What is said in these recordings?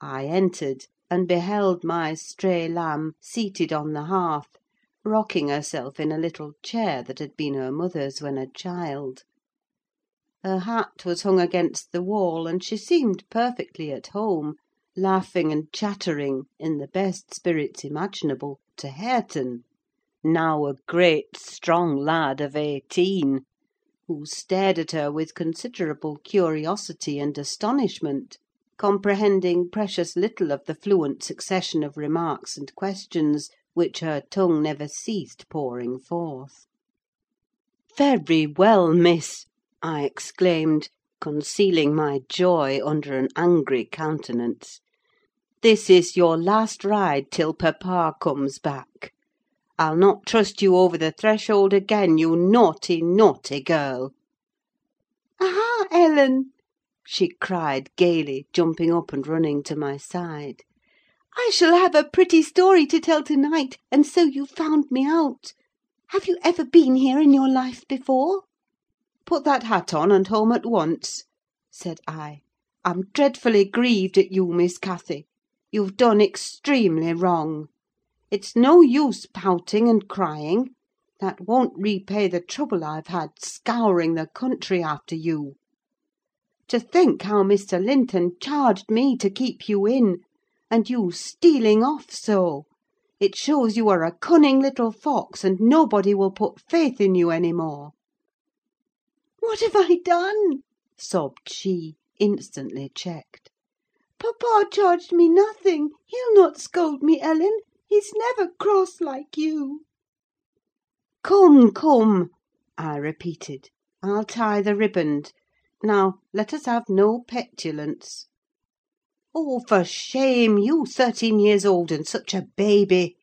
I entered, and beheld my stray lamb seated on the hearth, rocking herself in a little chair that had been her mother's when a child. Her hat was hung against the wall, and she seemed perfectly at home, laughing and chattering, in the best spirits imaginable, to Hareton, now a great strong lad of eighteen, who stared at her with considerable curiosity and astonishment, comprehending precious little of the fluent succession of remarks and questions which her tongue never ceased pouring forth. "Very well, Miss!" I exclaimed, concealing my joy under an angry countenance. "This is your last ride till papa comes back. I'll not trust you over the threshold again, you naughty, naughty girl!" "Aha, Ellen!" She cried gaily, jumping up and running to my side. "I shall have a pretty story to tell to night, and so you've found me out! Have you ever been here in your life before?" "Put that hat on, and home at once," said I. "I'm dreadfully grieved at you, Miss Cathy. You've done extremely wrong. It's no use pouting and crying: that won't repay the trouble I've had scouring the country after you. To think how Mr. Linton charged me to keep you in, and you stealing off so! It shows you are a cunning little fox, and nobody will put faith in you any more." "What have I done?" sobbed she, instantly checked. "Papa charged me nothing: he'll not scold me, Ellen: he's never cross like you." "Come, come!" I repeated. "I'll tie the riband. Now, let us have no petulance. Oh, for shame! you thirteen years old, and such a baby!"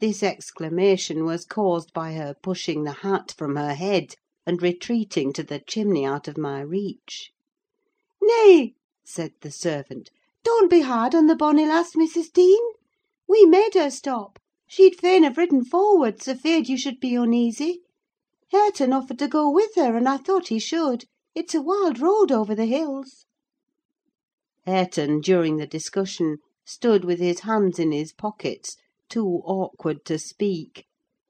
This exclamation was caused by her pushing the hat from her head, and retreating to the chimney out of my reach. "Nay," said the servant, "don't be hard on the bonny lass, Mrs. Dean. We made her stop: she'd fain have ridden forwards, afeard you should be uneasy. Hareton offered to go with her, and I thought he should: it's a wild road over the hills." Hareton, during the discussion, stood with his hands in his pockets, too awkward to speak,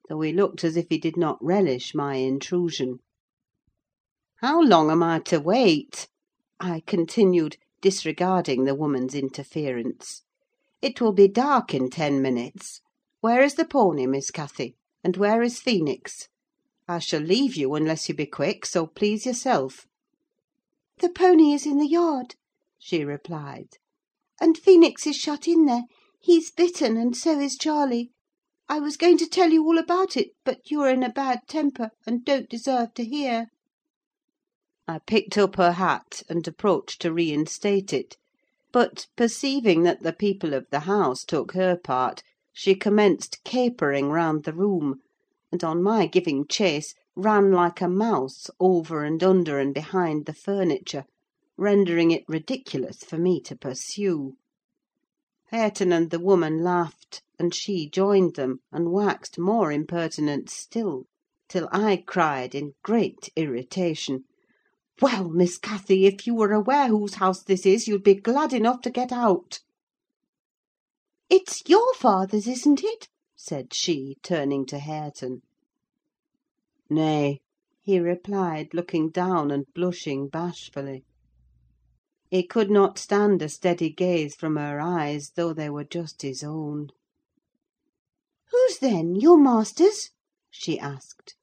though he looked as if he did not relish my intrusion. "How long am I to wait?" I continued, disregarding the woman's interference. "It will be dark in ten minutes. Where is the pony, Miss Cathy? and where is Phoenix? I shall leave you unless you be quick, so please yourself." "The pony is in the yard," she replied, "and Phoenix is shut in there: he's bitten, and so is Charlie. I was going to tell you all about it, but you are in a bad temper, and don't deserve to hear." I picked up her hat, and approached to reinstate it; but, perceiving that the people of the house took her part, she commenced capering round the room, and, on my giving chase, ran like a mouse over and under and behind the furniture, rendering it ridiculous for me to pursue. Hareton and the woman laughed, and she joined them, and waxed more impertinent still, till I cried, in great irritation, "Well, Miss Cathy, if you were aware whose house this is, you'd be glad enough to get out." "It's your father's, isn't it?" said she, turning to Hareton. "Nay," he replied, looking down and blushing bashfully. He could not stand a steady gaze from her eyes, though they were just his own. "Whose, then? Your master's?" she asked.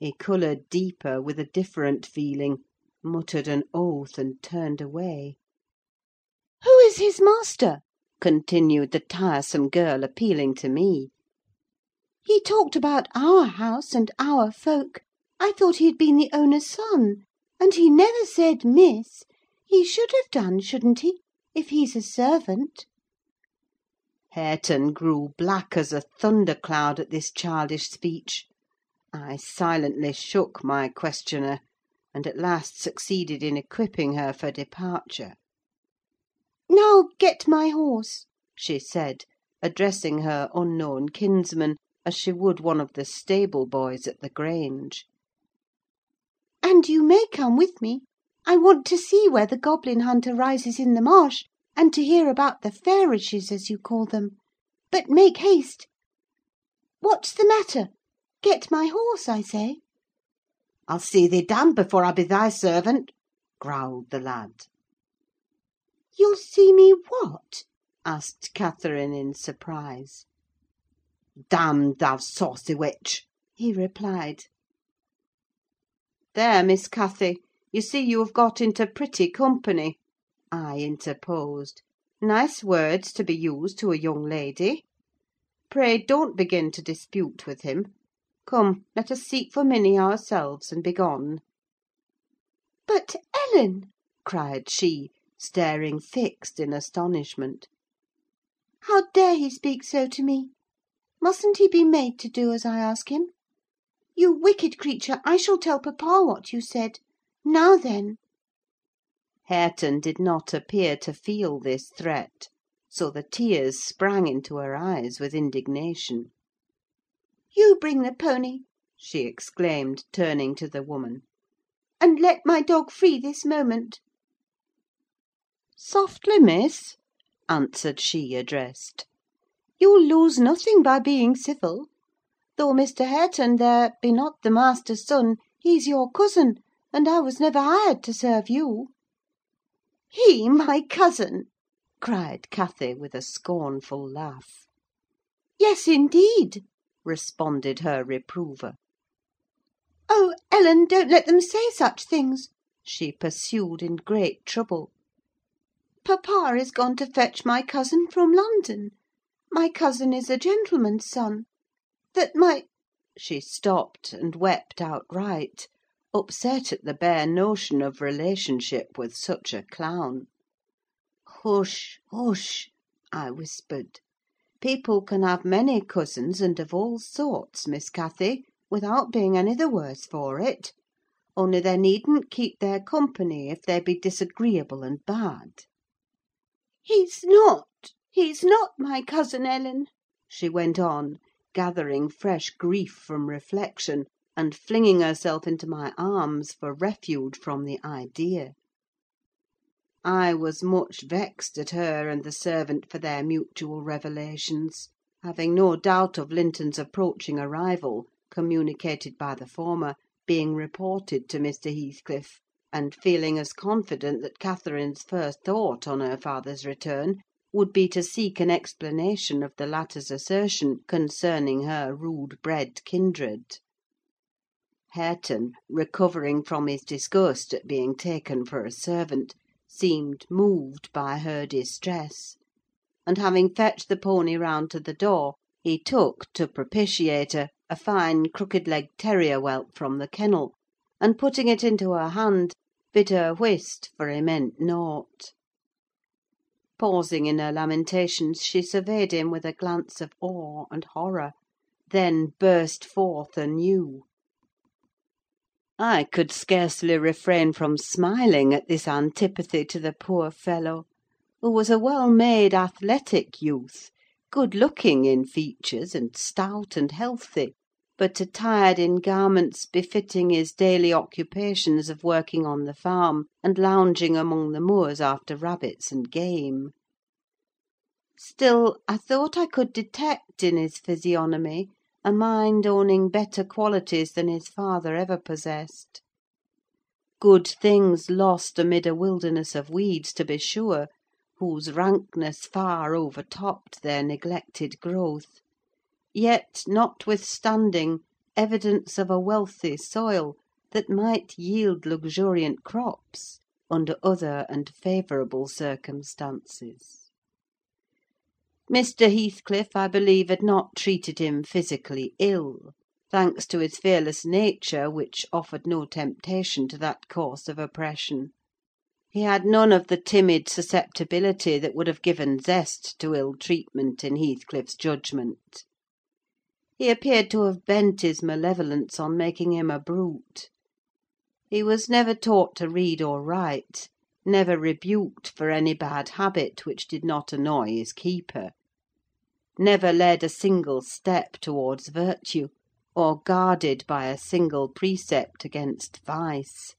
He coloured deeper, with a different feeling, muttered an oath, and turned away. "Who is his master?" continued the tiresome girl, appealing to me. "He talked about our house and our folk: I thought he had been the owner's son; and he never said Miss: he should have done, shouldn't he, if he's a servant?" Hareton grew black as a thunder cloud at this childish speech. I silently shook my questioner, and at last succeeded in equipping her for departure. "Now get my horse," she said, addressing her unknown kinsman as she would one of the stable boys at the Grange. "And you may come with me. I want to see where the goblin hunter rises in the marsh, and to hear about the fairishes, as you call them. But make haste. What's the matter? Get my horse, I say." "I'll see thee damned before I be thy servant!" growled the lad. "You'll see me what?" asked Catherine, in surprise. "Damned, thou saucy witch!" he replied. "There, Miss Cathy, you see you have got into pretty company," I interposed. "Nice words to be used to a young lady! Pray don't begin to dispute with him. Come, let us seek for Minny ourselves, and be gone." "But, Ellen!" cried she, staring fixed in astonishment. "How dare he speak so to me? Mustn't he be made to do as I ask him? You wicked creature, I shall tell papa what you said. Now then!" Hareton did not appear to feel this threat, so the tears sprang into her eyes with indignation. "You bring the pony," she exclaimed, turning to the woman, "and let my dog free this moment." "Softly, miss," answered she addressed. "You'll lose nothing by being civil. Though Mr. Hareton, there, be not the master's son, he's your cousin, and I was never hired to serve you." "He my cousin!" cried Cathy, with a scornful laugh. "Yes, indeed!" responded her reprover. "Oh, Ellen, don't let them say such things!" she pursued, in great trouble. "Papa is gone to fetch my cousin from London. My cousin is a gentleman's son. That my—" She stopped, and wept outright, upset at the bare notion of relationship with such a clown. "Hush, hush!" I whispered. People can have many cousins, and of all sorts, Miss Cathy, without being any the worse for it; only they needn't keep their company if they be disagreeable and bad." "He's not, he's not my cousin, Ellen," she went on, gathering fresh grief from reflection, and flinging herself into my arms for refuge from the idea. I was much vexed at her and the servant for their mutual revelations, having no doubt of Linton's approaching arrival, communicated by the former, being reported to Mr. Heathcliff, and feeling as confident that Catherine's first thought on her father's return would be to seek an explanation of the latter's assertion concerning her rude bred kindred. Hareton, recovering from his disgust at being taken for a servant, seemed moved by her distress; and having fetched the pony round to the door, he took, to propitiate her, a fine crooked legged terrier whelp from the kennel, and putting it into her hand, bid her whist, for he meant naught. Pausing in her lamentations, she surveyed him with a glance of awe and horror, then burst forth anew. I could scarcely refrain from smiling at this antipathy to the poor fellow, who was a well made, athletic youth, good looking in features, and stout and healthy, but attired in garments befitting his daily occupations of working on the farm, and lounging among the moors after rabbits and game. Still, I thought I could detect in his physiognomy a mind owning better qualities than his father ever possessed. Good things lost amid a wilderness of weeds, to be sure, whose rankness far overtopped their neglected growth; yet, notwithstanding, evidence of a wealthy soil, that might yield luxuriant crops under other and favourable circumstances. Mr. Heathcliff, I believe, had not treated him physically ill, thanks to his fearless nature, which offered no temptation to that course of oppression. He had none of the timid susceptibility that would have given zest to ill treatment in Heathcliff's judgment. He appeared to have bent his malevolence on making him a brute. He was never taught to read or write, never rebuked for any bad habit which did not annoy his keeper; never led a single step towards virtue, or guarded by a single precept against vice.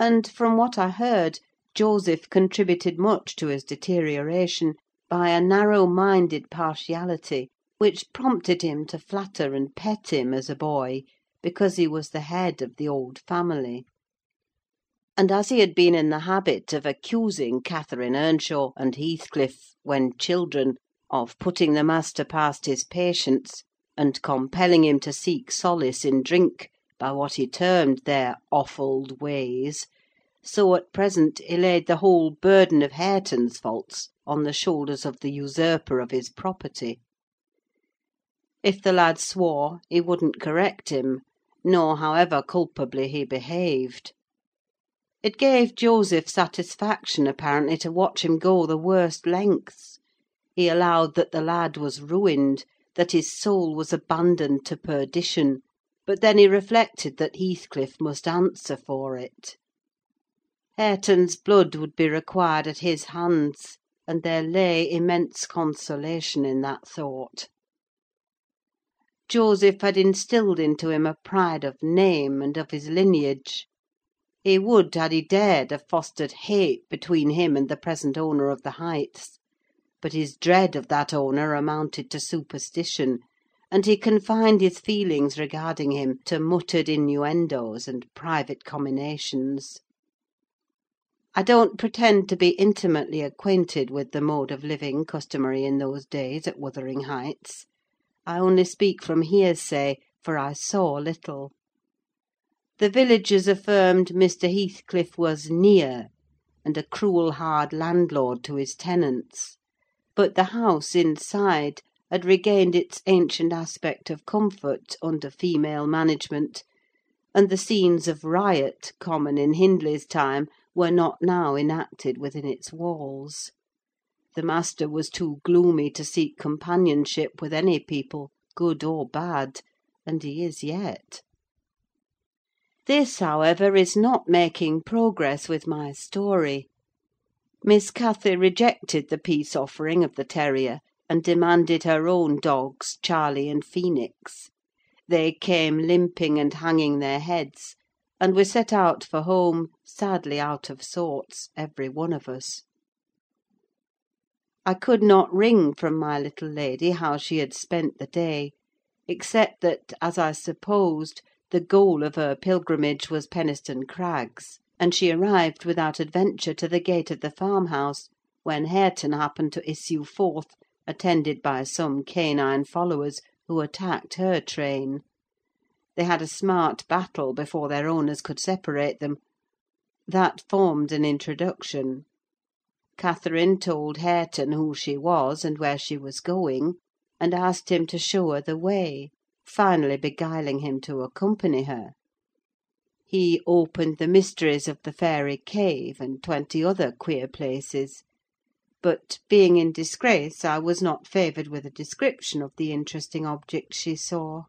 And, from what I heard, Joseph contributed much to his deterioration by a narrow minded partiality, which prompted him to flatter and pet him as a boy, because he was the head of the old family; and as he had been in the habit of accusing Catherine Earnshaw and Heathcliff, when children, of putting the master past his patience, and compelling him to seek solace in drink by what he termed their "offald ways," so at present he laid the whole burden of Hareton's faults on the shoulders of the usurper of his property. If the lad swore, he wouldn't correct him, nor however culpably he behaved. It gave Joseph satisfaction, apparently, to watch him go the worst lengths: he allowed that the lad was ruined, that his soul was abandoned to perdition; but then he reflected that Heathcliff must answer for it. Hareton's blood would be required at his hands, and there lay immense consolation in that thought. Joseph had instilled into him a pride of name and of his lineage. He would, had he dared, have fostered hate between him and the present owner of the Heights; but his dread of that owner amounted to superstition, and he confined his feelings regarding him to muttered innuendoes and private comminations. I don't pretend to be intimately acquainted with the mode of living customary in those days at Wuthering Heights. I only speak from hearsay, for I saw little. The villagers affirmed Mr. Heathcliff was "near," and a cruel, hard landlord to his tenants; but the house inside had regained its ancient aspect of comfort under female management, and the scenes of riot, common in Hindley's time, were not now enacted within its walls. The master was too gloomy to seek companionship with any people, good or bad; and he is yet. This, however, is not making progress with my story. Miss Cathy rejected the peace offering of the terrier, and demanded her own dogs, Charlie and Phoenix. They came limping and hanging their heads, and we set out for home, sadly out of sorts, every one of us. I could not wring from my little lady how she had spent the day, except that, as I supposed, the goal of her pilgrimage was Penistone Crags; and she arrived without adventure to the gate of the farmhouse, when Hareton happened to issue forth, attended by some canine followers, who attacked her train. They had a smart battle before their owners could separate them. That formed an introduction. Catherine told Hareton who she was, and where she was going, and asked him to show her the way, finally beguiling him to accompany her. He opened the mysteries of the fairy cave, and twenty other queer places; but, being in disgrace, I was not favoured with a description of the interesting objects she saw.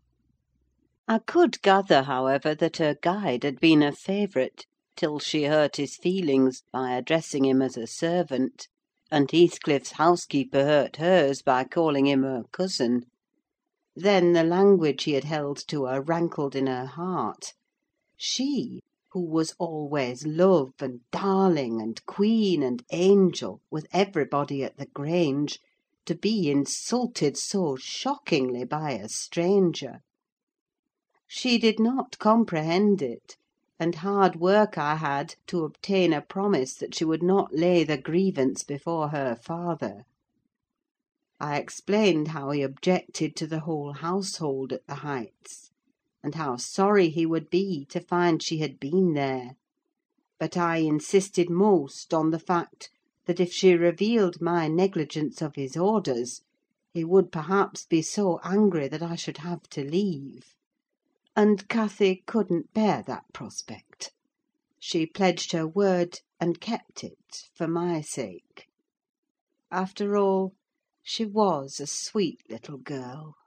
I could gather, however, that her guide had been a favourite, till she hurt his feelings by addressing him as a servant; and Heathcliff's housekeeper hurt hers by calling him her cousin. Then the language he had held to her rankled in her heart. She, who was always love, and darling, and queen, and angel, with everybody at the Grange, to be insulted so shockingly by a stranger! She did not comprehend it; and hard work I had to obtain a promise that she would not lay the grievance before her father. I explained how he objected to the whole household at the Heights, and how sorry he would be to find she had been there; but I insisted most on the fact that if she revealed my negligence of his orders, he would perhaps be so angry that I should have to leave and Cathy couldn't bear that prospect. She pledged her word, and kept it, for my sake. After all, she was a sweet little girl.